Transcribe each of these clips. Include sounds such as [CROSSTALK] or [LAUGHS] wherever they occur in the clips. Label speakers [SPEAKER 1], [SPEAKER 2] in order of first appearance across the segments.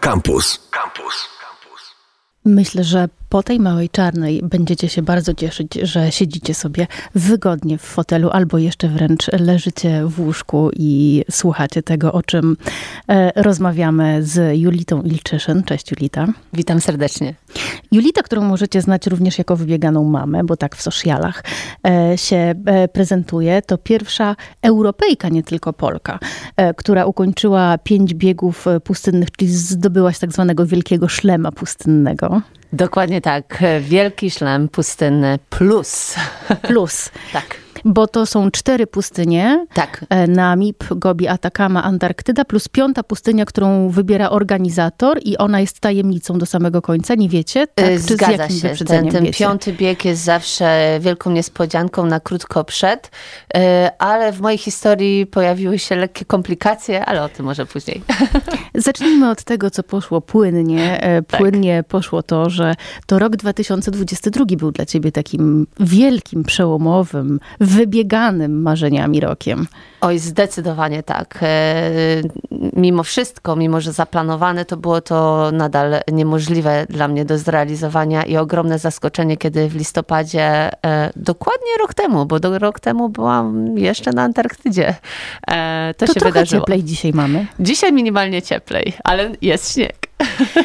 [SPEAKER 1] Campus. Campus.
[SPEAKER 2] Myślę, że po tej małej czarnej będziecie się bardzo cieszyć, że siedzicie sobie wygodnie w fotelu albo jeszcze wręcz leżycie w łóżku i słuchacie tego, o czym e, rozmawiamy z Julitą Ilczyszyn. Cześć Julita.
[SPEAKER 3] Witam serdecznie.
[SPEAKER 2] Julita, którą możecie znać również jako wybieganą mamę, bo tak w socialach e, się e, prezentuje, to pierwsza Europejka, nie tylko Polka, która ukończyła pięć biegów pustynnych, czyli zdobyłaś tak zwanego wielkiego szlema pustynnego.
[SPEAKER 3] Dokładnie tak. Wielki szlem pustynny plus.
[SPEAKER 2] Plus. [LAUGHS]
[SPEAKER 3] tak
[SPEAKER 2] bo to są cztery pustynie.
[SPEAKER 3] Tak.
[SPEAKER 2] E, Namib, Gobi, Atacama, Antarktyda, plus piąta pustynia, którą wybiera organizator i ona jest tajemnicą do samego końca, nie wiecie?
[SPEAKER 3] Tak? Czy Zgadza się. Ten, ten piąty bieg jest zawsze wielką niespodzianką na krótko przed, e, ale w mojej historii pojawiły się lekkie komplikacje, ale o tym może później. [LAUGHS]
[SPEAKER 2] Zacznijmy od tego, co poszło płynnie. E, tak. Płynnie tak. poszło to, że to rok 2022 był dla ciebie takim wielkim, przełomowym, wybieganym marzeniami rokiem.
[SPEAKER 3] Oj, zdecydowanie tak. E, mimo wszystko, mimo że zaplanowane, to było to nadal niemożliwe dla mnie do zrealizowania i ogromne zaskoczenie, kiedy w listopadzie, e, dokładnie rok temu, bo do rok temu byłam jeszcze na Antarktydzie.
[SPEAKER 2] E, to, to się wydarzyło. cieplej dzisiaj mamy.
[SPEAKER 3] Dzisiaj minimalnie cieplej, ale jest śnieg.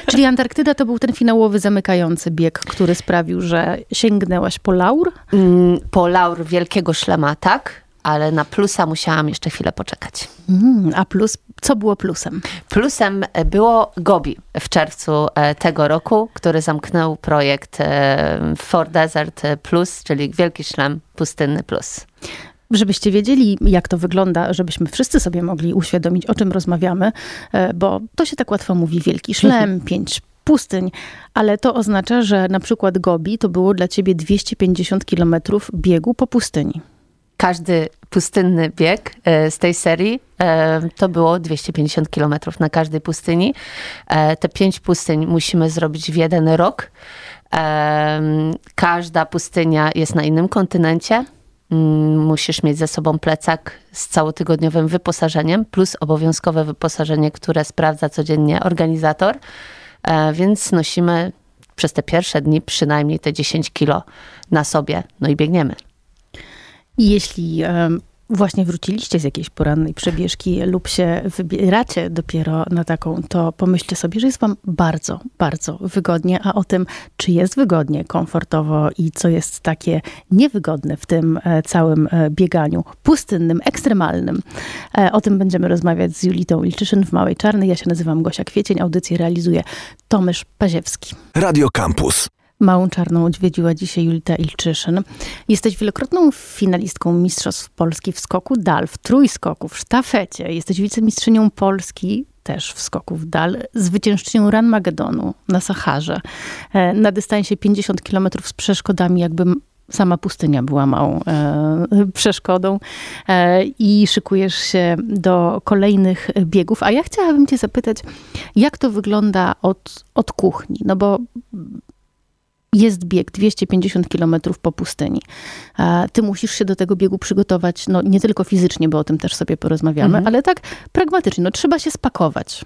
[SPEAKER 2] Czyli Antarktyda to był ten finałowy, zamykający bieg, który sprawił, że sięgnęłaś po laur?
[SPEAKER 3] Mm, po laur wielkiego szlema, tak ale na plusa musiałam jeszcze chwilę poczekać.
[SPEAKER 2] Mm, a plus, co było plusem?
[SPEAKER 3] Plusem e, było Gobi w czerwcu e, tego roku, który zamknął projekt e, For Desert Plus, czyli Wielki Szlem Pustynny Plus.
[SPEAKER 2] Żebyście wiedzieli, jak to wygląda, żebyśmy wszyscy sobie mogli uświadomić, o czym rozmawiamy, bo to się tak łatwo mówi, wielki szlem, mhm. pięć pustyń, ale to oznacza, że na przykład Gobi to było dla ciebie 250 kilometrów biegu po pustyni
[SPEAKER 3] każdy pustynny bieg e, z tej serii e, to było 250 km na każdej pustyni. E, te pięć pustyń musimy zrobić w jeden rok. Każda pustynia jest na innym kontynencie. Mm, musisz mieć ze sobą plecak z całotygodniowym wyposażeniem, plus obowiązkowe wyposażenie, które sprawdza codziennie organizator. Więc nosimy przez te pierwsze dni przynajmniej te 10 kilo na sobie, no i biegniemy.
[SPEAKER 2] Jeśli właśnie wróciliście z jakiejś porannej przebieżki lub się wybieracie dopiero na taką, to pomyślcie sobie, że jest wam bardzo, bardzo wygodnie, a o tym, czy jest wygodnie, komfortowo i co jest takie niewygodne w tym e, całym e, bieganiu pustynnym, ekstremalnym. E, o tym będziemy rozmawiać z Julitą Ilczyszyn w Małej Czarnej. Ja się nazywam Gosia Kwiecień, audycję realizuje Tomysz Paziewski.
[SPEAKER 1] Radio Campus.
[SPEAKER 2] Małą Czarną odwiedziła dzisiaj Julita Ilczyszyn. Jesteś wielokrotną finalistką Mistrzostw Polski w skoku dal, w trójskoku, w sztafecie. Jesteś wicemistrzynią Polski też w skoku w dal, zwyciężczynią Run Magedonu na Saharze. E, na dystansie 50 km z przeszkodami, jakby sama pustynia była małą e, przeszkodą e, i szykujesz się do kolejnych biegów. A ja chciałabym cię zapytać, jak to wygląda od, od kuchni? No bo jest bieg 250 km po pustyni. Ty musisz się do tego biegu przygotować, no nie tylko fizycznie, bo o tym też sobie porozmawiamy, mhm. ale tak pragmatycznie, no trzeba się spakować. [LAUGHS]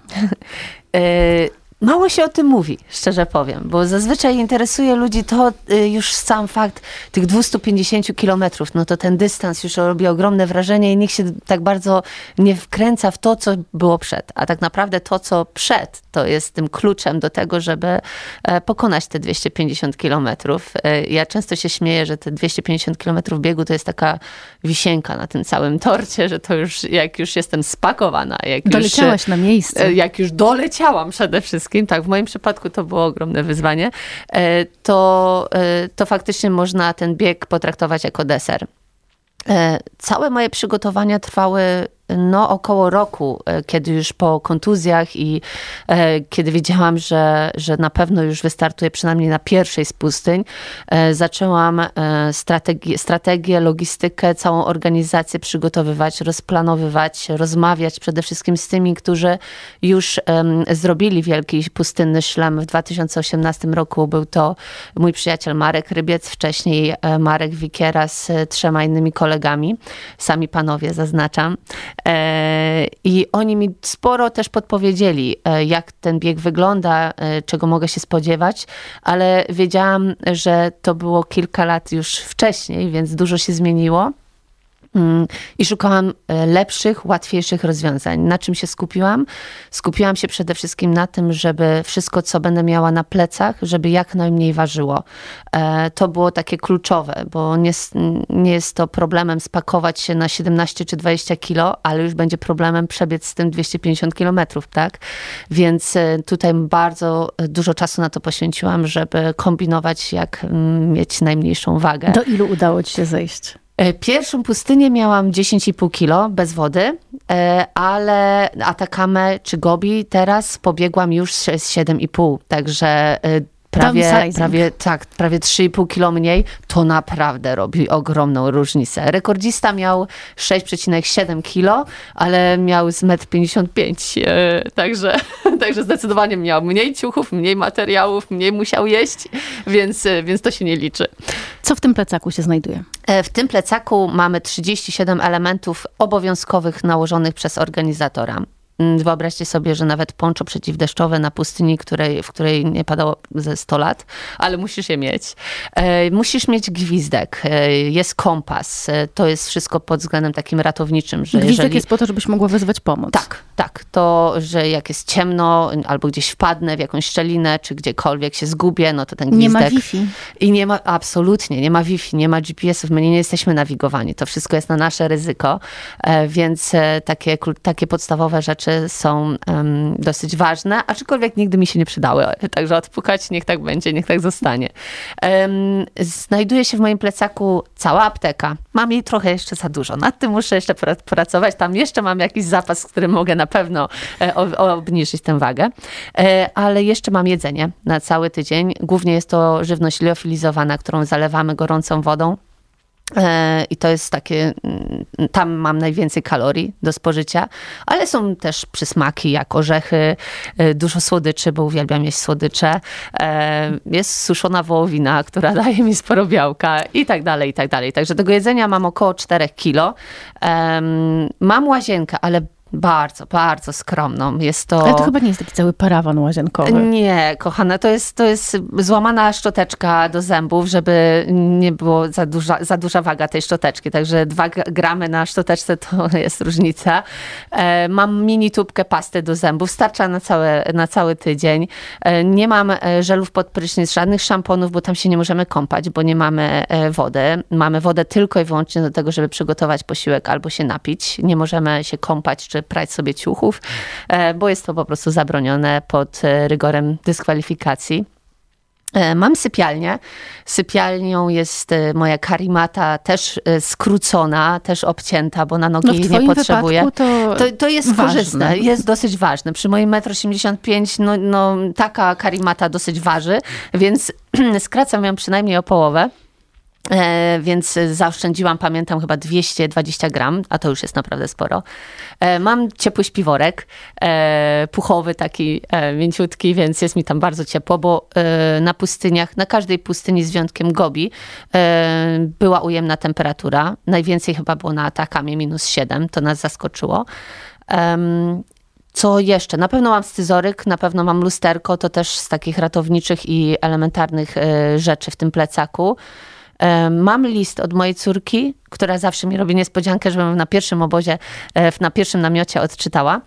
[SPEAKER 3] Mało się o tym mówi, szczerze powiem, bo zazwyczaj interesuje ludzi to y, już sam fakt tych 250 kilometrów. No to ten dystans już robi ogromne wrażenie i nikt się tak bardzo nie wkręca w to, co było przed. A tak naprawdę to, co przed, to jest tym kluczem do tego, żeby e, pokonać te 250 kilometrów. E, ja często się śmieję, że te 250 kilometrów biegu to jest taka wisienka na tym całym torcie, że to już, jak już jestem spakowana. Jak
[SPEAKER 2] Doleciałaś
[SPEAKER 3] już,
[SPEAKER 2] na miejsce.
[SPEAKER 3] E, jak już doleciałam przede wszystkim, wszystkim, tak, w moim przypadku to było ogromne wyzwanie, e, to, e, to faktycznie można ten bieg potraktować jako deser. E, całe moje przygotowania trwały no, około roku, e, kiedy już po kontuzjach i e, kiedy wiedziałam, że, że na pewno już wystartuję przynajmniej na pierwszej z pustyń, e, zaczęłam e, strategię, logistykę, całą organizację przygotowywać, rozplanowywać, rozmawiać przede wszystkim z tymi, którzy już zrobili wielki pustynny szlam w 2018 roku. Był to mój przyjaciel Marek Rybiec, wcześniej e, Marek Wikiera z trzema innymi kolegami, sami panowie zaznaczam. I oni mi sporo też podpowiedzieli, jak ten bieg wygląda, czego mogę się spodziewać, ale wiedziałam, że to było kilka lat już wcześniej, więc dużo się zmieniło. Mm, I szukałam e, lepszych, łatwiejszych rozwiązań. Na czym się skupiłam? Skupiłam się przede wszystkim na tym, żeby wszystko, co będę miała na plecach, żeby jak najmniej ważyło. E, to było takie kluczowe, bo nie, nie jest to problemem spakować się na 17 czy 20 kilo, ale już będzie problemem przebiec z tym 250 kilometrów, tak? Więc e, tutaj bardzo dużo czasu na to poświęciłam, żeby kombinować, jak mm, mieć najmniejszą wagę.
[SPEAKER 2] Do ilu udało ci się zejść?
[SPEAKER 3] E, pierwszą pustynię miałam 10,5 kilo bez wody, e, ale Atakamę czy Gobi teraz pobiegłam już z 7,5, także prawie, prawie, tak, prawie 3,5 kilo mniej, to naprawdę robi ogromną różnicę. Rekordzista miał 6,7 kilo, ale miał z 1,55 m, e, także, [LAUGHS] także zdecydowanie miał mniej ciuchów, mniej materiałów, mniej musiał jeść, więc, e, więc to się nie liczy.
[SPEAKER 2] Co w tym plecaku się znajduje?
[SPEAKER 3] E, w tym plecaku mamy 37 elementów obowiązkowych nałożonych przez organizatora. Mm, wyobraźcie sobie, że nawet ponczo przeciwdeszczowe na pustyni, której, w której nie padało ze 100 lat, ale musisz je mieć. E, musisz mieć gwizdek, e, jest kompas. E, to jest wszystko pod względem takim ratowniczym.
[SPEAKER 2] Że gwizdek jeżeli... jest po to, żebyś mogła wezwać pomoc.
[SPEAKER 3] Tak, tak. To, że jak jest ciemno albo gdzieś wpadnę w jakąś szczelinę, czy gdziekolwiek się zgubię, no to ten gwizdek...
[SPEAKER 2] Nie ma Wi-Fi.
[SPEAKER 3] I nie ma, absolutnie, nie ma Wi-Fi, nie ma GPS-ów. My nie jesteśmy nawigowani. To wszystko jest na nasze ryzyko, więc takie, takie podstawowe rzeczy rzeczy są um, dosyć ważne, aczkolwiek nigdy mi się nie przydały. Także odpukać, niech tak będzie, niech tak zostanie. Um, znajduje się w moim plecaku cała apteka. Mam jej trochę jeszcze za dużo. Nad tym muszę jeszcze pracować. Tam jeszcze mam jakiś zapas, z którym mogę na pewno e, obniżyć tę wagę. E, ale jeszcze mam jedzenie na cały tydzień. Głównie jest to żywność liofilizowana, którą zalewamy gorącą wodą. E, I to jest takie, mm, tam mam najwięcej kalorii do spożycia, ale są też przysmaki jak orzechy, e, dużo słodyczy, bo uwielbiam jeść słodycze. E, jest suszona wołowina, która [LAUGHS] daje mi sporo białka i tak dalej, i tak dalej. Także tego jedzenia mam około 4 kilo. Mam łazienkę, ale bardzo, bardzo skromną. Jest to...
[SPEAKER 2] Ale to chyba nie jest taki cały parawan łazienkowy.
[SPEAKER 3] Nie, kochana, to jest, to jest złamana szczoteczka do zębów, żeby nie było za duża, za duża waga tej szczoteczki. Także dwa gramy na szczoteczce to [LAUGHS] jest różnica. E, mam mini tubkę pasty do zębów, starcza na, całe, na cały tydzień. E, nie mam e, żelów pod prysznic, żadnych szamponów, bo tam się nie możemy kąpać, bo nie mamy wody. Mamy wodę tylko i wyłącznie do tego, żeby przygotować posiłek albo się napić. Nie możemy się kąpać czy prać sobie ciuchów, e, bo jest to po prostu zabronione pod e, rygorem dyskwalifikacji. E, mam sypialnię. Sypialnią jest moja karimata, też skrócona, też obcięta, bo na nogi no jej nie potrzebuję.
[SPEAKER 2] To,
[SPEAKER 3] to, to, jest ważne. korzystne, jest dosyć ważne. Przy moim 1,85 m no, no, taka karimata dosyć waży, więc [CLEARS THROAT] skracam ją przynajmniej o połowę. E, więc zaoszczędziłam, pamiętam, chyba 220 gram, a to już jest naprawdę sporo. E, mam ciepły śpiworek, e, puchowy taki, mięciutki, więc jest mi tam bardzo ciepło, bo na pustyniach, na każdej pustyni z wyjątkiem Gobi była ujemna temperatura. Najwięcej chyba było na Atakamie, minus 7, to nas zaskoczyło. Co jeszcze? Na pewno mam scyzoryk, na pewno mam lusterko, to też z takich ratowniczych i elementarnych rzeczy w tym plecaku. Mam list od mojej córki, która zawsze mi robi niespodziankę, żebym na pierwszym obozie, e, na pierwszym namiocie odczytała.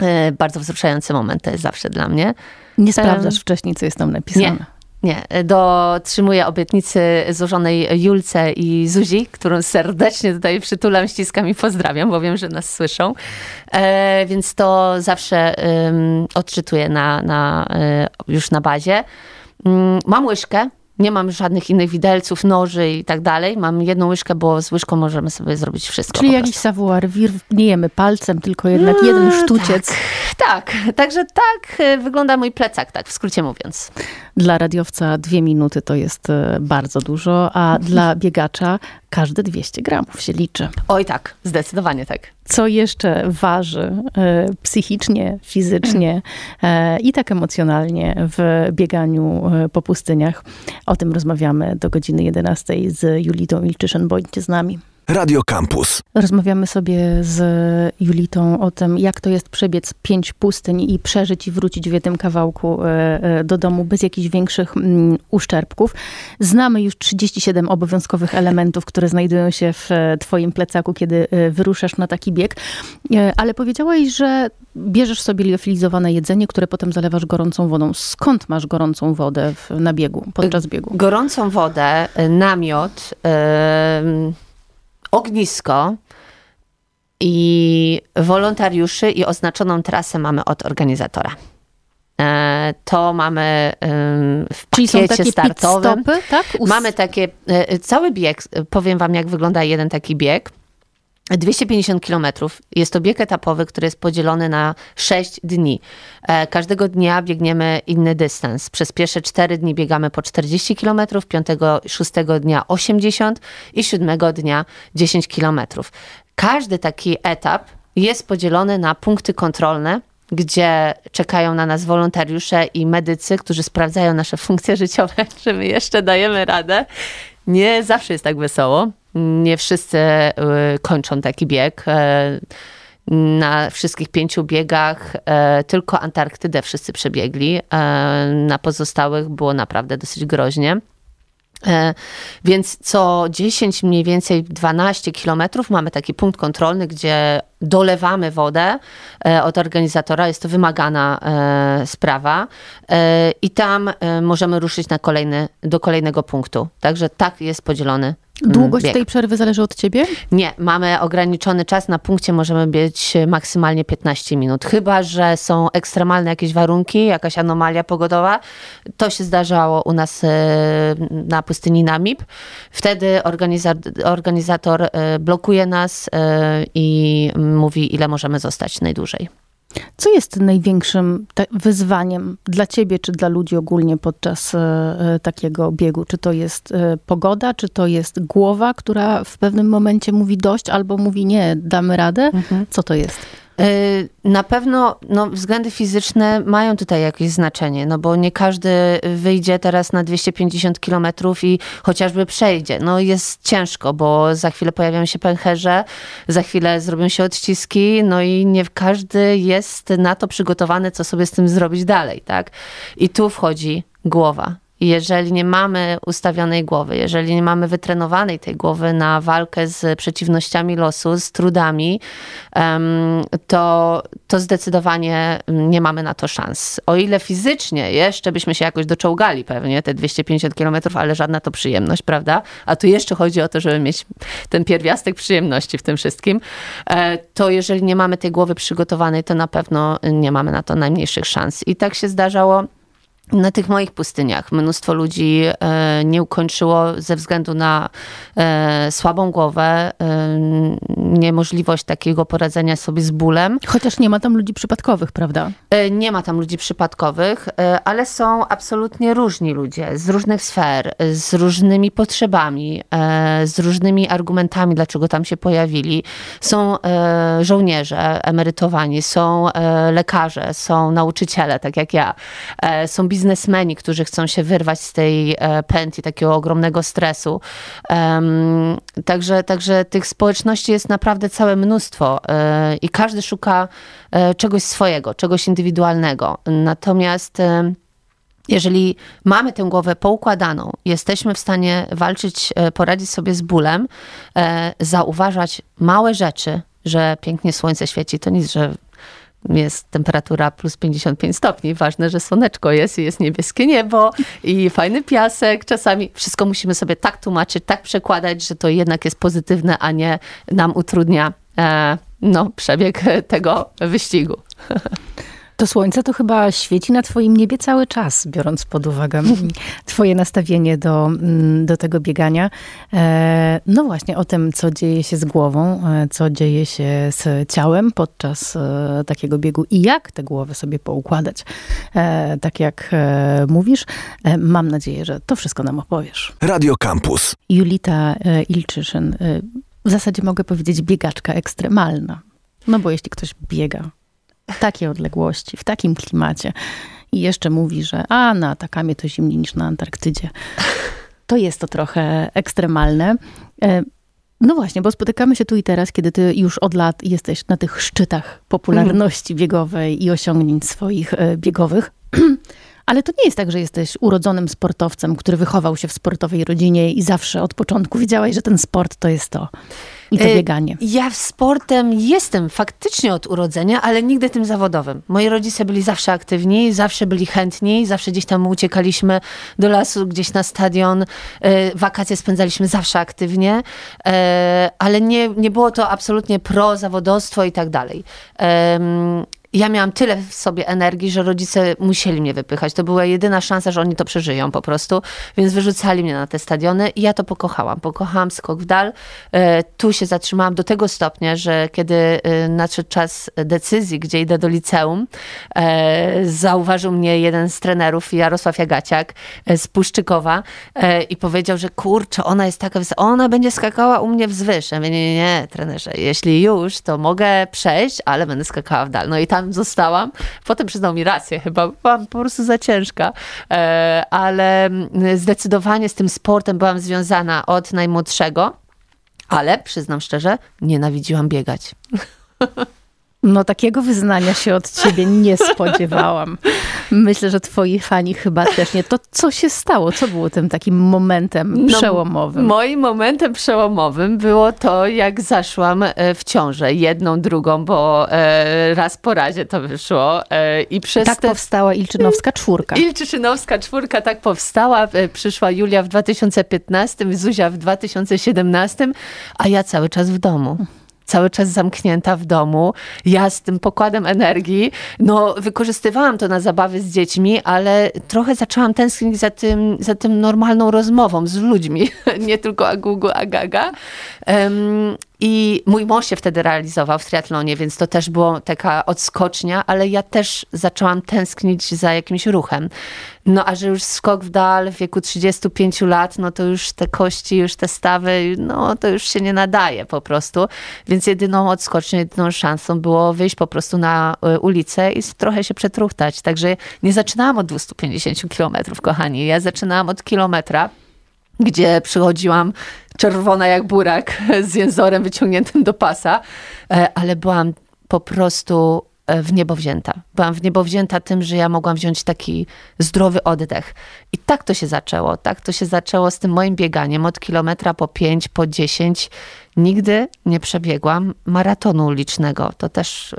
[SPEAKER 3] E, bardzo wzruszający moment to jest zawsze dla mnie.
[SPEAKER 2] Nie sprawdzasz wcześniej, co jest tam napisane.
[SPEAKER 3] Nie. Nie, dotrzymuję obietnicy złożonej Julce i Zuzi, którą serdecznie tutaj przytulam, ściskam i pozdrawiam, bo wiem, że nas słyszą. E, więc to zawsze odczytuję na, na, już na bazie. Mm, mam łyżkę, nie mam żadnych innych widelców, noży i tak dalej. Mam jedną łyżkę, bo z łyżką możemy sobie zrobić wszystko.
[SPEAKER 2] Czyli jakiś savoir vivre, nie jemy palcem, tylko jednak no, jeden sztuciec.
[SPEAKER 3] Tak, tak, także tak e, wygląda mój plecak, tak w skrócie mówiąc.
[SPEAKER 2] Dla radiowca dwie minuty to jest e, bardzo dużo, a [LAUGHS] dla biegacza każde 200 gramów się liczy.
[SPEAKER 3] Oj tak, zdecydowanie tak.
[SPEAKER 2] Co jeszcze waży e, psychicznie, fizycznie e, i tak emocjonalnie w bieganiu po pustyniach? O tym rozmawiamy do godziny 11 z Julitą Ilczyszyn. Bądźcie z nami.
[SPEAKER 1] Radio Campus.
[SPEAKER 2] Rozmawiamy sobie z Julitą o tym, jak to jest przebiec pięć pustyń i przeżyć i wrócić w jednym kawałku e, e, do domu bez jakichś większych mm, uszczerbków. Znamy już 37 obowiązkowych elementów, które znajdują się w e, twoim plecaku, kiedy wyruszasz na taki bieg. Ale powiedziałaś, że bierzesz sobie liofilizowane jedzenie, które potem zalewasz gorącą wodą. Skąd masz gorącą wodę w, na biegu, podczas biegu?
[SPEAKER 3] Gorącą wodę, namiot, yy ognisko i wolontariuszy i oznaczoną trasę mamy od organizatora. E, to mamy w Czyli pakiecie startowym.
[SPEAKER 2] Stopy, tak?
[SPEAKER 3] Mamy takie, e, cały bieg, powiem wam jak wygląda jeden taki bieg. 250 kilometrów. Jest to bieg etapowy, który jest podzielony na 6 dni. E, każdego dnia biegniemy inny dystans. Przez pierwsze 4 dni biegamy po 40 kilometrów, 5, 6 dnia 80 i 7 dnia 10 kilometrów. Każdy taki etap jest podzielony na punkty kontrolne, gdzie czekają na nas wolontariusze i medycy, którzy sprawdzają nasze [LAUGHS] funkcje życiowe, czy my jeszcze dajemy radę. Nie zawsze jest tak wesoło nie wszyscy y, kończą taki bieg. E, na wszystkich pięciu biegach e, tylko Antarktydę wszyscy przebiegli. E, na pozostałych było naprawdę dosyć groźnie. Więc co 10, mniej więcej 12 kilometrów mamy taki punkt kontrolny, gdzie dolewamy wodę od organizatora. Jest to wymagana sprawa i tam możemy ruszyć na kolejny, do kolejnego punktu. Także tak jest podzielony
[SPEAKER 2] Długość
[SPEAKER 3] bieg.
[SPEAKER 2] tej przerwy zależy od ciebie?
[SPEAKER 3] Nie, mamy ograniczony czas. Na punkcie możemy być maksymalnie 15 minut. Chyba, że są ekstremalne jakieś warunki, jakaś anomalia pogodowa. To się zdarzało u nas e, na pustyni Namib. Wtedy organizator e, blokuje nas e, i mówi, ile możemy zostać najdłużej.
[SPEAKER 2] Co jest największym wyzwaniem dla ciebie, czy dla ludzi ogólnie podczas e, e, takiego biegu? Czy to jest e, pogoda, czy to jest głowa, która w pewnym momencie mówi dość, albo mówi nie, damy radę? Mhm. Co to jest?
[SPEAKER 3] Y, na pewno no, względy fizyczne mają tutaj jakieś znaczenie, no bo nie każdy wyjdzie teraz na 250 kilometrów i chociażby przejdzie. No jest ciężko, bo za chwilę pojawią się pęcherze, za chwilę zrobią się odciski, no i nie każdy jest na to przygotowany, co sobie z tym zrobić dalej, tak? I tu wchodzi głowa jeżeli nie mamy ustawionej głowy, jeżeli nie mamy wytrenowanej tej głowy na walkę z przeciwnościami losu, z trudami, to, to zdecydowanie nie mamy na to szans. O ile fizycznie jeszcze byśmy się jakoś doczołgali pewnie, te 250 kilometrów, ale żadna to przyjemność, prawda? A tu jeszcze chodzi o to, żeby mieć ten pierwiastek przyjemności w tym wszystkim. E, to jeżeli nie mamy tej głowy przygotowanej, to na pewno nie mamy na to najmniejszych szans. I tak się zdarzało na tych moich pustyniach mnóstwo ludzi e, nie ukończyło ze względu na e, słabą głowę, e, niemożliwość takiego poradzenia sobie z bólem.
[SPEAKER 2] Chociaż nie ma tam ludzi przypadkowych, prawda?
[SPEAKER 3] Nie ma tam ludzi przypadkowych, ale są absolutnie różni ludzie z różnych sfer, z różnymi potrzebami, z różnymi argumentami, dlaczego tam się pojawili. Są żołnierze emerytowani, są lekarze, są nauczyciele, tak jak ja, są biznesmeni, którzy chcą się wyrwać z tej e, pętli takiego ogromnego stresu. Także, także tych społeczności jest naprawdę całe mnóstwo e, i każdy szuka e, czegoś swojego, czegoś indywidualnego. Natomiast jeżeli mamy tę głowę poukładaną, jesteśmy w stanie walczyć, poradzić sobie z bólem, zauważać małe rzeczy, że pięknie słońce świeci, to nic, że jest temperatura plus 55 stopni. Ważne, że słoneczko jest i jest niebieskie niebo i fajny piasek. Czasami wszystko musimy sobie tak tłumaczyć, tak przekładać, że to jednak jest pozytywne, a nie nam utrudnia e, no, przebieg tego wyścigu. [LAUGHS]
[SPEAKER 2] To słońce to chyba świeci na twoim niebie cały czas, biorąc pod uwagę [LAUGHS] twoje nastawienie do, mm, do tego biegania. E, no właśnie, o tym, co dzieje się z głową, e, co dzieje się z ciałem podczas e, takiego biegu i jak te głowy sobie poukładać. Tak jak mówisz, mam nadzieję, że to wszystko nam opowiesz.
[SPEAKER 1] Radio Campus.
[SPEAKER 2] Julita Ilczyszyn, w zasadzie mogę powiedzieć biegaczka ekstremalna. No bo jeśli ktoś biega takiej odległości, w takim klimacie i jeszcze mówi, że a na Atakamie to zimniej niż na Antarktydzie, to jest to trochę ekstremalne. E, No właśnie, bo spotykamy się tu i teraz, kiedy ty już od lat jesteś na tych szczytach popularności biegowej i osiągnięć swoich e, biegowych. [CLEARS THROAT] Ale to nie jest tak, że jesteś urodzonym sportowcem, który wychował się w sportowej rodzinie i zawsze od początku wiedziałeś, że ten sport to jest to. I to
[SPEAKER 3] E,
[SPEAKER 2] bieganie.
[SPEAKER 3] Ja sportem jestem faktycznie od urodzenia, ale nigdy tym zawodowym. Moi rodzice byli zawsze aktywni, zawsze byli chętni, zawsze gdzieś tam uciekaliśmy do lasu, gdzieś na stadion. E, Wakacje spędzaliśmy zawsze aktywnie, e, ale nie, nie było to absolutnie pro zawodowstwo i tak dalej. Ja miałam tyle w sobie energii, że rodzice musieli mnie wypychać. To była jedyna szansa, że oni to przeżyją po prostu, więc wyrzucali mnie na te stadiony i ja to pokochałam. Pokochałam skok w dal. E, Tu się zatrzymałam do tego stopnia, że kiedy e, nadszedł czas decyzji, gdzie idę do liceum, e, zauważył mnie jeden z trenerów, Jarosław Jagaciak z Puszczykowa i powiedział, że kurczę, ona jest taka, ona będzie skakała u mnie wzwyż. Ja mówię, nie, nie, nie, trenerze, jeśli już, to mogę przejść, ale będę skakała w dal. No i tam zostałam. Potem przyznał mi rację, chyba byłam po prostu za ciężka, e, ale mm, zdecydowanie z tym sportem byłam związana od najmłodszego. Ale przyznam szczerze, nienawidziłam biegać. [LAUGHS]
[SPEAKER 2] No takiego wyznania się od ciebie nie [LAUGHS] spodziewałam. Myślę, że twoi fani chyba też nie. To co się stało? Co było tym takim momentem
[SPEAKER 3] No,
[SPEAKER 2] przełomowym?
[SPEAKER 3] Moim momentem przełomowym było to, jak zaszłam e, w ciążę, jedną, drugą, bo e, raz po razie to wyszło e, i przez
[SPEAKER 2] tak
[SPEAKER 3] te
[SPEAKER 2] powstała Ilczynowska czwórka.
[SPEAKER 3] Ilczyszynowska czwórka tak powstała. Przyszła Julia w 2015, Zuzia w 2017, a ja cały czas w domu. Cały czas zamknięta w domu, ja z tym pokładem energii. No, wykorzystywałam to na zabawy z dziećmi, ale trochę zaczęłam tęsknić za tym, za tym normalną rozmową z ludźmi, [LAUGHS] nie tylko agugu, agaga. Em, I mój mąż się wtedy realizował w triatlonie, więc to też było taka odskocznia, ale ja też zaczęłam tęsknić za jakimś ruchem. No a że już skok w dal w wieku 35 lat, no to już te kości, już te stawy, no to już się nie nadaje po prostu. Więc jedyną odskocznią, jedyną szansą było wyjść po prostu na y, ulicę i trochę się przetruchtać. Także nie zaczynałam od 250 kilometrów, kochani. Ja zaczynałam od kilometra gdzie przychodziłam czerwona jak burak [LAUGHS] z jęzorem wyciągniętym do pasa, e, ale byłam po prostu e, w niebo wzięta. Byłam w niebo wzięta tym, że ja mogłam wziąć taki zdrowy oddech. I tak to się zaczęło. Tak to się zaczęło z tym moim bieganiem od kilometra po 5, po 10. Nigdy nie przebiegłam maratonu ulicznego. To też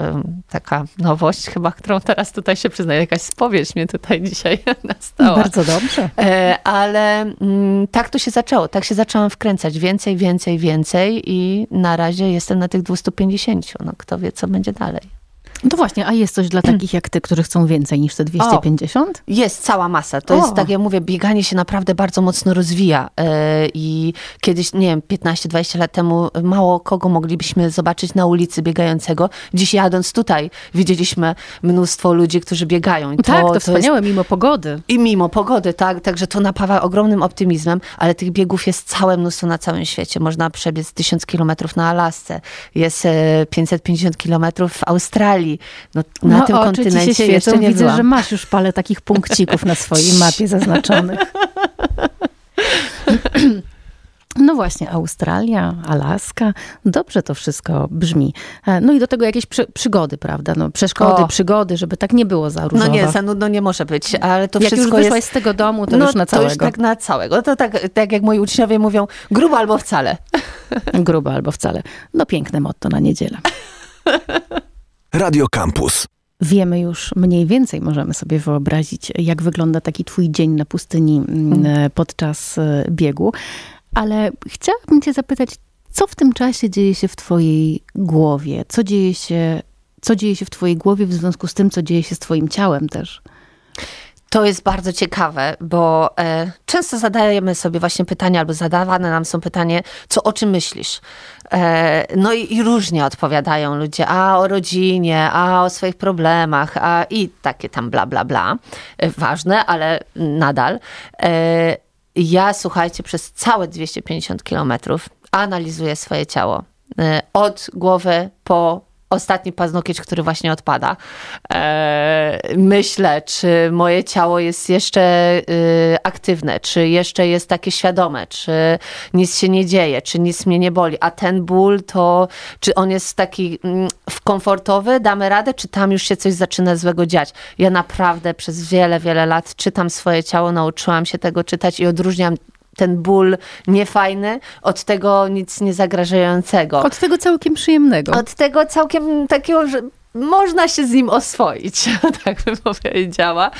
[SPEAKER 3] taka nowość chyba, którą teraz tutaj się przyznaję. Jakaś spowiedź mnie tutaj dzisiaj [LAUGHS] nastała.
[SPEAKER 2] Bardzo dobrze.
[SPEAKER 3] E, ale mm, tak to się zaczęło. Tak się zaczęłam wkręcać. Więcej, więcej, więcej i na razie jestem na tych 250. No kto wie, co będzie dalej.
[SPEAKER 2] No właśnie, a jest coś dla [CLEARS THROAT] takich jak ty, którzy chcą więcej niż te 250?
[SPEAKER 3] Jest cała masa. To
[SPEAKER 2] O.
[SPEAKER 3] jest, tak jak mówię, bieganie się naprawdę bardzo mocno rozwija. E, I kiedyś, nie wiem, 15-20 lat temu mało kogo moglibyśmy zobaczyć na ulicy biegającego. Dziś jadąc tutaj widzieliśmy mnóstwo ludzi, którzy biegają. I
[SPEAKER 2] tak, to,
[SPEAKER 3] jest
[SPEAKER 2] wspaniałe, mimo pogody.
[SPEAKER 3] I mimo pogody, tak, także to napawa ogromnym optymizmem, ale tych biegów jest całe mnóstwo na całym świecie. Można przebiec 1000 kilometrów na Alasce, jest e, 550 kilometrów w Australii. No, na
[SPEAKER 2] no,
[SPEAKER 3] tym
[SPEAKER 2] oczy ci się
[SPEAKER 3] kontynencie
[SPEAKER 2] świecą.
[SPEAKER 3] jeszcze nie
[SPEAKER 2] Widzę,
[SPEAKER 3] byłam.
[SPEAKER 2] że masz już parę takich punkcików na swojej [LAUGHS] mapie zaznaczonych. No właśnie, Australia, Alaska, dobrze to wszystko brzmi. E, No i do tego jakieś przy, przygody, prawda? No, przeszkody,
[SPEAKER 3] O.
[SPEAKER 2] przygody, żeby tak nie było za
[SPEAKER 3] No
[SPEAKER 2] różowo.
[SPEAKER 3] nie, za nudno nie może być, ale to
[SPEAKER 2] Jak już
[SPEAKER 3] wszystko
[SPEAKER 2] wyszłaś
[SPEAKER 3] jest...
[SPEAKER 2] z tego domu, to
[SPEAKER 3] no,
[SPEAKER 2] już na
[SPEAKER 3] to już
[SPEAKER 2] całego.
[SPEAKER 3] tak na całego. To tak, tak jak moi uczniowie mówią, grubo albo wcale. [LAUGHS]
[SPEAKER 2] Grubo albo wcale. No piękne motto na niedzielę. [LAUGHS]
[SPEAKER 1] Radio Campus.
[SPEAKER 2] Wiemy już mniej więcej, możemy sobie wyobrazić, jak wygląda taki twój dzień na pustyni mm,
[SPEAKER 3] Mhm.
[SPEAKER 2] podczas e, biegu. Ale chciałabym cię zapytać, co w tym czasie dzieje się w twojej głowie? Co dzieje się, co dzieje się w twojej głowie w związku z tym, co dzieje się z twoim ciałem też?
[SPEAKER 3] To jest bardzo ciekawe, bo e, często zadajemy sobie właśnie pytania, albo zadawane nam są pytanie, co o czym myślisz? E, no i, i różnie odpowiadają ludzie, a o rodzinie, a o swoich problemach, a i takie tam bla, bla, bla. E, ważne, ale nadal. E, ja, słuchajcie, przez całe 250 kilometrów analizuję swoje ciało. E, od głowy po ostatni paznokieć, który właśnie odpada. E, myślę, czy moje ciało jest jeszcze y, aktywne, czy jeszcze jest takie świadome, czy nic się nie dzieje, czy nic mnie nie boli. A ten ból to, czy on jest taki mm, komfortowy, damy radę, czy tam już się coś zaczyna złego dziać. Ja naprawdę przez wiele, wiele lat czytam swoje ciało, nauczyłam się tego czytać i odróżniam ten ból niefajny od tego nic nie zagrażającego.
[SPEAKER 2] Od tego całkiem przyjemnego.
[SPEAKER 3] Od tego całkiem takiego, że można się z nim oswoić, [LAUGHS] tak bym powiedziała.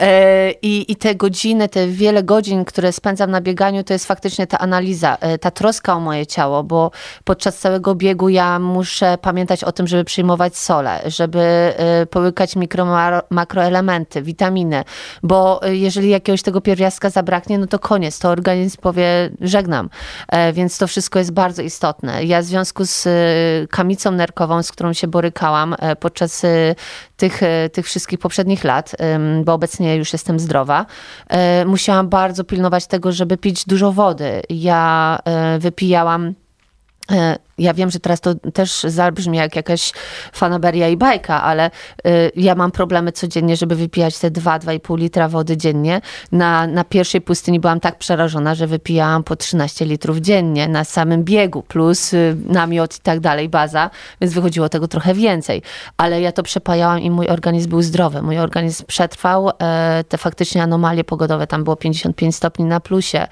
[SPEAKER 3] E, I, I te godziny, te wiele godzin, które spędzam na bieganiu, to jest faktycznie ta analiza, e, ta troska o moje ciało, bo podczas całego biegu ja muszę pamiętać o tym, żeby przyjmować sole, żeby e, połykać mikro, makroelementy, witaminy, bo jeżeli jakiegoś tego pierwiastka zabraknie, no to koniec, to organizm powie żegnam. Więc to wszystko jest bardzo istotne. Ja w związku z kamicą nerkową, z którą się borykałam, podczas y, tych, y, tych wszystkich poprzednich lat, bo obecnie już jestem zdrowa, y, musiałam bardzo pilnować tego, żeby pić dużo wody. Ja wypijałam ja wiem, że teraz to też zabrzmi jak jakaś fanaberia i bajka, ale y, ja mam problemy codziennie, żeby wypijać te 2-2,5 litra wody dziennie. Na, na pierwszej pustyni byłam tak przerażona, że wypijałam po 13 litrów dziennie na samym biegu, plus y, namiot i tak dalej, baza, więc wychodziło tego trochę więcej. Ale ja to przepajałam i mój organizm był zdrowy. Mój organizm przetrwał e, te faktycznie anomalie pogodowe. Tam było 55 stopni na plusie.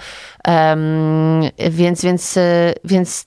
[SPEAKER 3] Więc, więc, y, więc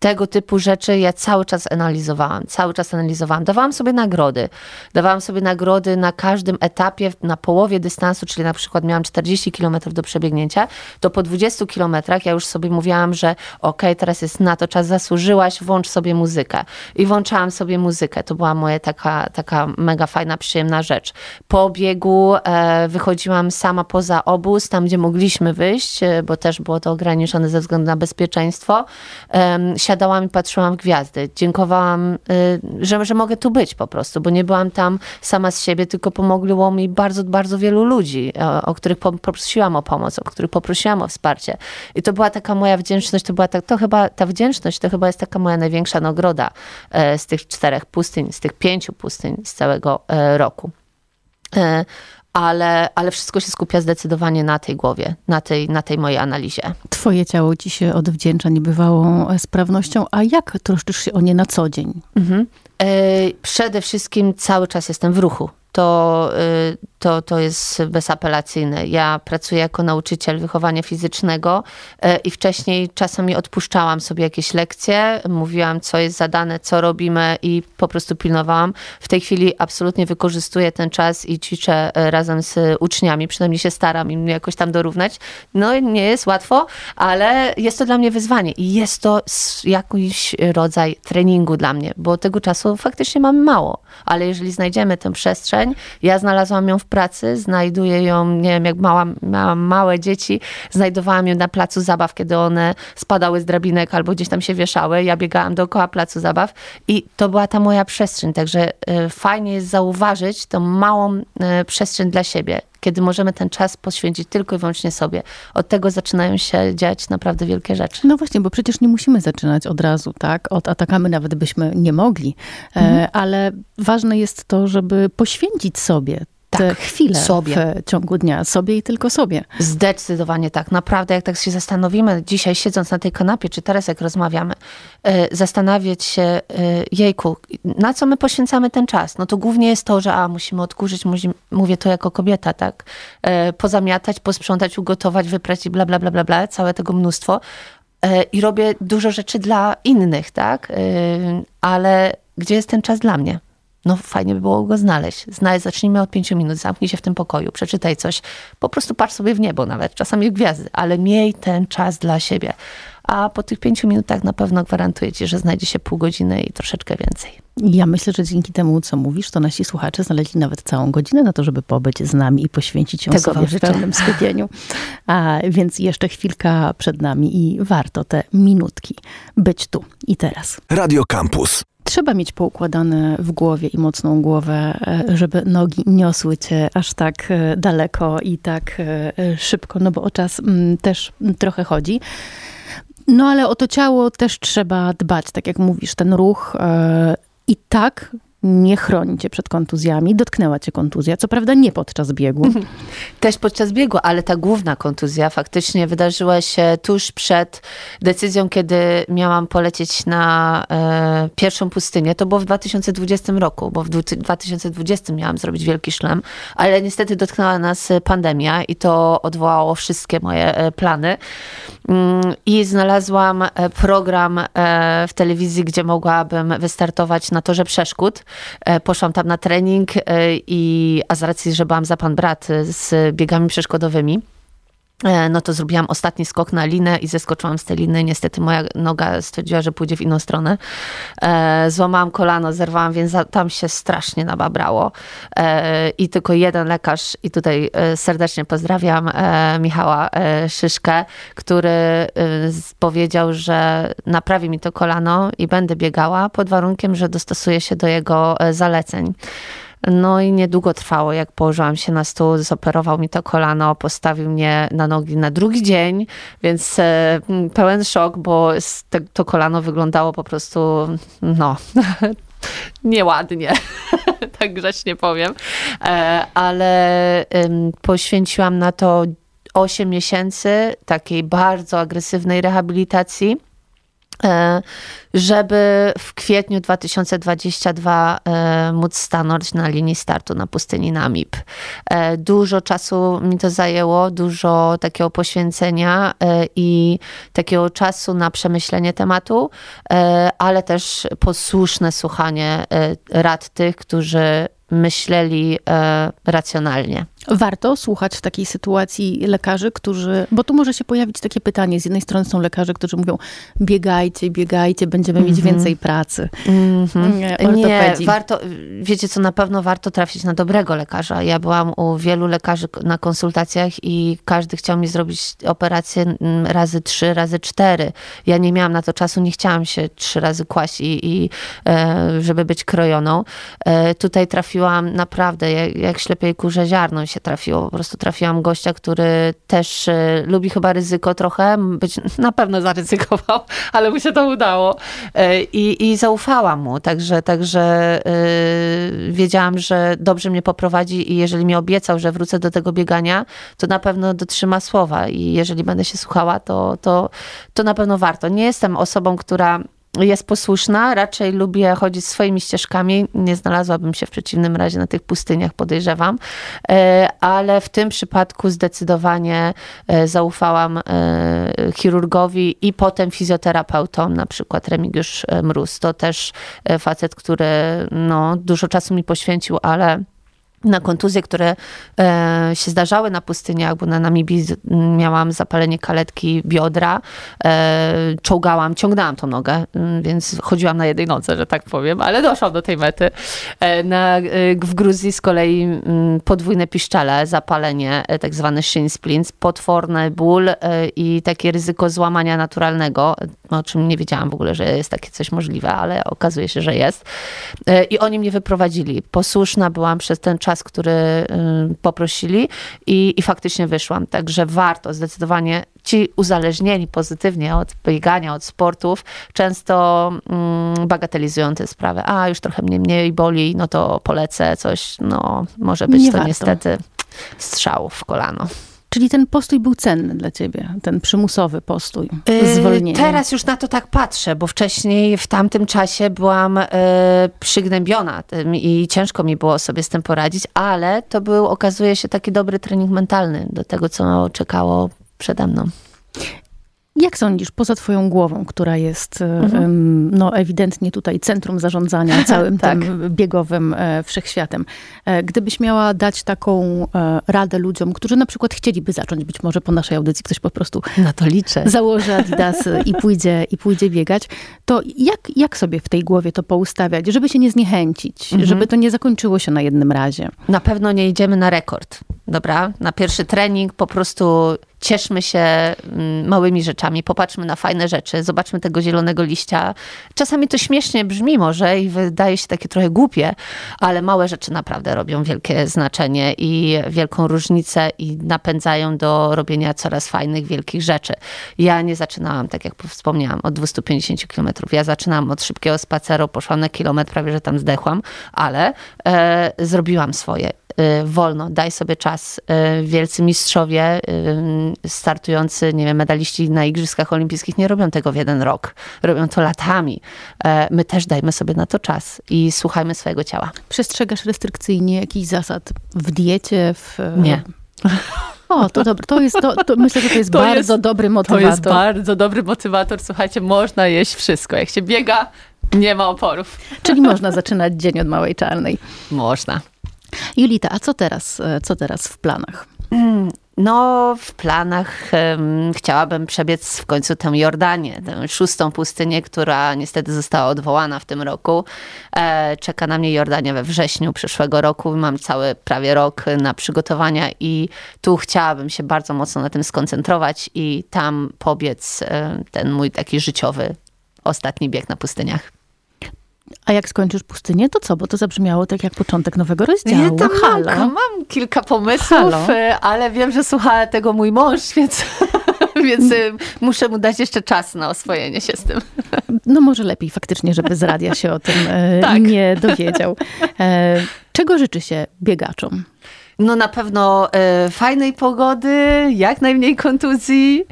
[SPEAKER 3] tego typu rzeczy ja cały czas analizowałam, cały czas analizowałam. Dawałam sobie nagrody. Dawałam sobie nagrody na każdym etapie, na połowie dystansu, czyli na przykład miałam 40 km do przebiegnięcia, to po 20 km ja już sobie mówiłam, że ok, teraz jest na to czas, zasłużyłaś, włącz sobie muzykę. I włączałam sobie muzykę. To była moja taka, taka mega fajna, przyjemna rzecz. Po biegu e, wychodziłam sama poza obóz, tam gdzie mogliśmy wyjść, e, bo też było to ograniczone ze względu na bezpieczeństwo. E, siadałam i patrzyłam w gwiazdy. Dziękowałam, y, że, że mogę tu być po prostu, bo nie byłam tam sama z siebie, tylko pomogło mi bardzo, bardzo wielu ludzi, o, o których poprosiłam o pomoc, o których poprosiłam o wsparcie. I to była taka moja wdzięczność, to była tak, to chyba, ta wdzięczność to chyba jest taka moja największa nagroda e, z tych czterech pustyń, z tych pięciu pustyń z całego e, roku e, ale, ale wszystko się skupia zdecydowanie na tej głowie, na tej, na tej mojej analizie.
[SPEAKER 2] Twoje ciało ci się odwdzięcza niebywałą sprawnością, a jak troszczysz się o nie na co dzień? Mhm.
[SPEAKER 3] E, przede wszystkim cały czas jestem w ruchu to, y, to, to jest bezapelacyjne. Ja pracuję jako nauczyciel wychowania fizycznego y, i wcześniej czasami odpuszczałam sobie jakieś lekcje, mówiłam, co jest zadane, co robimy i po prostu pilnowałam. W tej chwili absolutnie wykorzystuję ten czas i ćwiczę y, razem z uczniami, przynajmniej się staram im jakoś tam dorównać. No nie jest łatwo, ale jest to dla mnie wyzwanie i jest to jakiś rodzaj treningu dla mnie, bo tego czasu faktycznie mam mało, ale jeżeli znajdziemy tę przestrzeń, przestrzeń. Ja znalazłam ją w pracy, znajduję ją, nie wiem, jak mała, miałam małe dzieci, znajdowałam ją na placu zabaw, kiedy one spadały z drabinek albo gdzieś tam się wieszały. Ja biegałam dookoła placu zabaw i to była ta moja przestrzeń. Także e, fajnie jest zauważyć tą małą e, przestrzeń dla siebie kiedy możemy ten czas poświęcić tylko i wyłącznie sobie. Od tego zaczynają się dziać naprawdę wielkie rzeczy.
[SPEAKER 2] No właśnie, bo przecież nie musimy zaczynać od razu, tak? Od atakamy nawet byśmy nie mogli, e, mhm. ale ważne jest to, żeby poświęcić sobie tak, chwile sobie. w ciągu dnia, sobie i tylko sobie.
[SPEAKER 3] Zdecydowanie tak. Naprawdę, jak tak się zastanowimy, dzisiaj siedząc na tej kanapie, czy teraz jak rozmawiamy, e, zastanawiać się, e, jejku, na co my poświęcamy ten czas? No to głównie jest to, że a, musimy odkurzyć, mówię to jako kobieta, tak? E, pozamiatać, posprzątać, ugotować, wyprać i bla, bla, bla, bla, bla, całe tego mnóstwo. I robię dużo rzeczy dla innych, tak? Ale gdzie jest ten czas dla mnie? No fajnie by było go znaleźć. Znaleźć, zacznijmy od pięciu minut, zamknij się w tym pokoju, przeczytaj coś, po prostu patrz sobie w niebo nawet, czasami w gwiazdy, ale miej ten czas dla siebie. A po tych pięciu minutach na pewno gwarantuję ci, że znajdzie się pół godziny i troszeczkę więcej.
[SPEAKER 2] Ja myślę, że dzięki temu, co mówisz, to nasi słuchacze znaleźli nawet całą godzinę na to, żeby pobyć z nami i poświęcić ją Tego sobie w pełnym skupieniu. A więc jeszcze chwilka przed nami i warto te minutki być tu i teraz.
[SPEAKER 1] Radio Campus.
[SPEAKER 2] Trzeba mieć poukładane w głowie i mocną głowę, e, żeby nogi niosły cię aż tak e, daleko i tak e, szybko, no bo o czas mm, też trochę chodzi. No ale o to ciało też trzeba dbać, tak jak mówisz, ten ruch I tak nie chroni cię przed kontuzjami. Dotknęła cię kontuzja, co prawda nie podczas biegu.
[SPEAKER 3] Też podczas biegu, ale ta główna kontuzja faktycznie wydarzyła się tuż przed decyzją, kiedy miałam polecieć na e, pierwszą pustynię. To było w 2020 roku, bo w 2020 miałam zrobić wielki szlem, ale niestety dotknęła nas pandemia i to odwołało wszystkie moje e, plany. Mm, I znalazłam e, program e, w telewizji, gdzie mogłabym wystartować na torze przeszkód. E, poszłam tam na trening, e, i, a z racji, że byłam za pan brat z biegami przeszkodowymi, E, no to zrobiłam ostatni skok na linę i zeskoczyłam z tej liny. Niestety moja noga stwierdziła, że pójdzie w inną stronę. E, złamałam kolano, zerwałam, więc tam się strasznie nababrało. E, I tylko jeden lekarz, i tutaj serdecznie pozdrawiam Michała Szyszkę, który powiedział, że naprawi mi to kolano i będę biegała pod warunkiem, że dostosuję się do jego zaleceń. No i niedługo trwało, jak położyłam się na stół, zoperował mi to kolano, postawił mnie na nogi na drugi dzień, więc e, pełen szok, bo to kolano wyglądało po prostu, no, [LAUGHS] nieładnie, [LAUGHS] tak grzecznie powiem, e, ale poświęciłam na to 8 miesięcy takiej bardzo agresywnej rehabilitacji żeby w kwietniu 2022 e, móc stanąć na linii startu na pustyni Namib. E, dużo czasu mi to zajęło, dużo takiego poświęcenia i takiego czasu na przemyślenie tematu, ale też posłuszne słuchanie rad tych, którzy myśleli racjonalnie.
[SPEAKER 2] Warto słuchać w takiej sytuacji lekarzy, którzy, bo tu może się pojawić takie pytanie, z jednej strony są lekarze, którzy mówią biegajcie, biegajcie, będziemy mieć
[SPEAKER 3] mhm.
[SPEAKER 2] więcej pracy.
[SPEAKER 3] Mm -hmm. Nie, warto, wiecie co, na pewno warto trafić na dobrego lekarza. Ja byłam u wielu lekarzy na konsultacjach i każdy chciał mi zrobić operację mm, razy trzy, razy cztery. Ja nie miałam na to czasu, nie chciałam się trzy razy kłaść i, i e, żeby być krojoną. E, tutaj trafiłam naprawdę jak, jak ślepej kurze ziarno się trafiło. Po prostu trafiłam gościa, który też y, lubi chyba ryzyko trochę, być [LAUGHS] na pewno zaryzykował, [LAUGHS] ale mu się to udało. Y, I, i zaufałam mu, także, także y, wiedziałam, że dobrze mnie poprowadzi i jeżeli mi obiecał, że wrócę do tego biegania, to na pewno dotrzyma słowa i jeżeli będę się słuchała, to, to, to na pewno warto. Nie jestem osobą, która jest posłuszna, raczej lubię chodzić swoimi ścieżkami. Nie znalazłabym się w przeciwnym razie na tych pustyniach, podejrzewam, e, ale w tym przypadku zdecydowanie e, zaufałam e, chirurgowi i potem fizjoterapeutom, na przykład Remigiusz Mróz. To też facet, który no, dużo czosu mi poświęcił, ale na kontuzje, które e, się zdarzały na pustyniach, bo na Namibii miałam zapalenie kaletki biodra, e, czołgałam, ciągnęłam tą nogę, więc chodziłam na jednej nodze, że tak powiem, ale doszłam do tej mety. E, na, e, w Gruzji z kolei m, podwójne piszczele, zapalenie, e, tak zwany shin splints, potworny ból e, i takie ryzyko złamania naturalnego, o czym nie wiedziałam w ogóle, że jest takie coś możliwe, ale okazuje się, że jest. I oni mnie wyprowadzili. Posłuszna byłam przez ten czas czas, który y, poprosili i, i faktycznie wyszłam. Także warto zdecydowanie ci uzależnieni pozytywnie od biegania, od sportów, często mm, bagatelizują tę sprawę. A, już trochę mnie mniej boli, no to polecę coś. No, może być Nie to warto. niestety strzał w kolano.
[SPEAKER 2] Czyli ten postój był cenny dla ciebie, ten przymusowy postój, yy, zwolnienie.
[SPEAKER 3] Teraz już na to tak patrzę, bo wcześniej w tamtym czasie byłam yy, przygnębiona tym i ciężko mi było sobie z tym poradzić, ale to był, okazuje się, taki dobry trening mentalny do tego, co czekało przede mną.
[SPEAKER 2] Jak sądzisz, poza twoją głową, która jest mhm. no, ewidentnie tutaj centrum zarządzania [LAUGHS] całym tak. tym biegowym e, wszechświatem, e, gdybyś miała dać taką e, radę ludziom, którzy na przykład chcieliby zacząć, być może po naszej audycji ktoś po prostu
[SPEAKER 3] na to liczę.
[SPEAKER 2] założy adidasy [LAUGHS] i pójdzie, i pójdzie biegać, to jak, jak sobie w tej głowie to poustawiać, żeby się nie zniechęcić, mhm. żeby to nie zakończyło się na jednym razie?
[SPEAKER 3] Na pewno nie idziemy na rekord. dobra, na pierwszy trening po prostu cieszmy się mm, małymi rzeczami, popatrzmy na fajne rzeczy, zobaczmy tego zielonego liścia. Czasami to śmiesznie brzmi może i wydaje się takie trochę głupie, ale małe rzeczy naprawdę robią wielkie znaczenie i wielką różnicę i napędzają do robienia coraz fajnych, wielkich rzeczy. Ja nie zaczynałam, tak jak wspomniałam, od 250 kilometrów. Ja zaczynałam od szybkiego spaceru, poszłam na kilometr, prawie że tam zdechłam, ale e, zrobiłam swoje Y, wolno, daj sobie czas. Y, wielcy mistrzowie startujący, nie wiem, medaliści na Igrzyskach Olimpijskich nie robią tego w jeden rok. Robią to latami. E, my też dajmy sobie na to czas i słuchajmy swojego ciała.
[SPEAKER 2] Przestrzegasz restrykcyjnie jakichś zasad w diecie? W...
[SPEAKER 3] Nie.
[SPEAKER 2] O, to dobre. To jest, to, to myślę, że to jest to bardzo jest, dobry motywator.
[SPEAKER 3] To jest bardzo dobry motywator. Słuchajcie, można jeść wszystko. Jak się biega, nie ma oporów.
[SPEAKER 2] Czyli można zaczynać dzień od małej czarnej.
[SPEAKER 3] Można.
[SPEAKER 2] Julita, a co teraz, e, co teraz w planach?
[SPEAKER 3] No, w planach um, chciałabym przebiec w końcu tę Jordanię, tę szóstą pustynię, która niestety została odwołana w tym roku. E, czeka na mnie Jordania we wrześniu przyszłego roku. Mam cały prawie rok na przygotowania i tu chciałabym się bardzo mocno na tym skoncentrować i tam pobiec e, ten mój taki życiowy ostatni bieg na pustyniach.
[SPEAKER 2] A jak skończysz pustynię, to co? Bo to zabrzmiało tak jak początek nowego rozdziału.
[SPEAKER 3] Ja tam Halo. Mam, mam kilka pomysłów, Halo. E, ale wiem, że słucha tego mój mąż, [LAUGHS] więc, więc e, muszę mu dać jeszcze czas na oswojenie się z tym.
[SPEAKER 2] No może lepiej faktycznie, żeby z radia się o tym e, [LAUGHS] tak. nie dowiedział. Czego życzy się biegaczom?
[SPEAKER 3] No na pewno fajnej pogody, jak najmniej kontuzji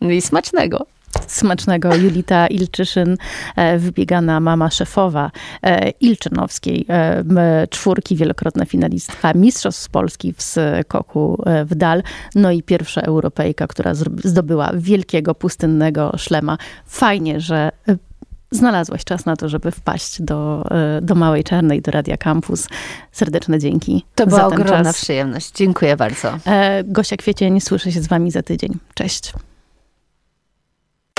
[SPEAKER 3] no i smacznego.
[SPEAKER 2] Smacznego Julita Ilczyszyn, e, wybiegana mama szefowa e, Ilczynowskiej, e, czwórki, wielokrotna finalistka Mistrzostw Polski w skoku w dal, no i pierwsza Europejka, która zdobyła wielkiego pustynnego szlema. Fajnie, że znalazłaś czas na to, żeby wpaść do, do Małej Czarnej, do Radia Campus. Serdeczne dzięki.
[SPEAKER 3] To była ogromna czas. przyjemność. Dziękuję bardzo.
[SPEAKER 2] Gosia Kwiecień, słyszę się z wami za tydzień. Cześć.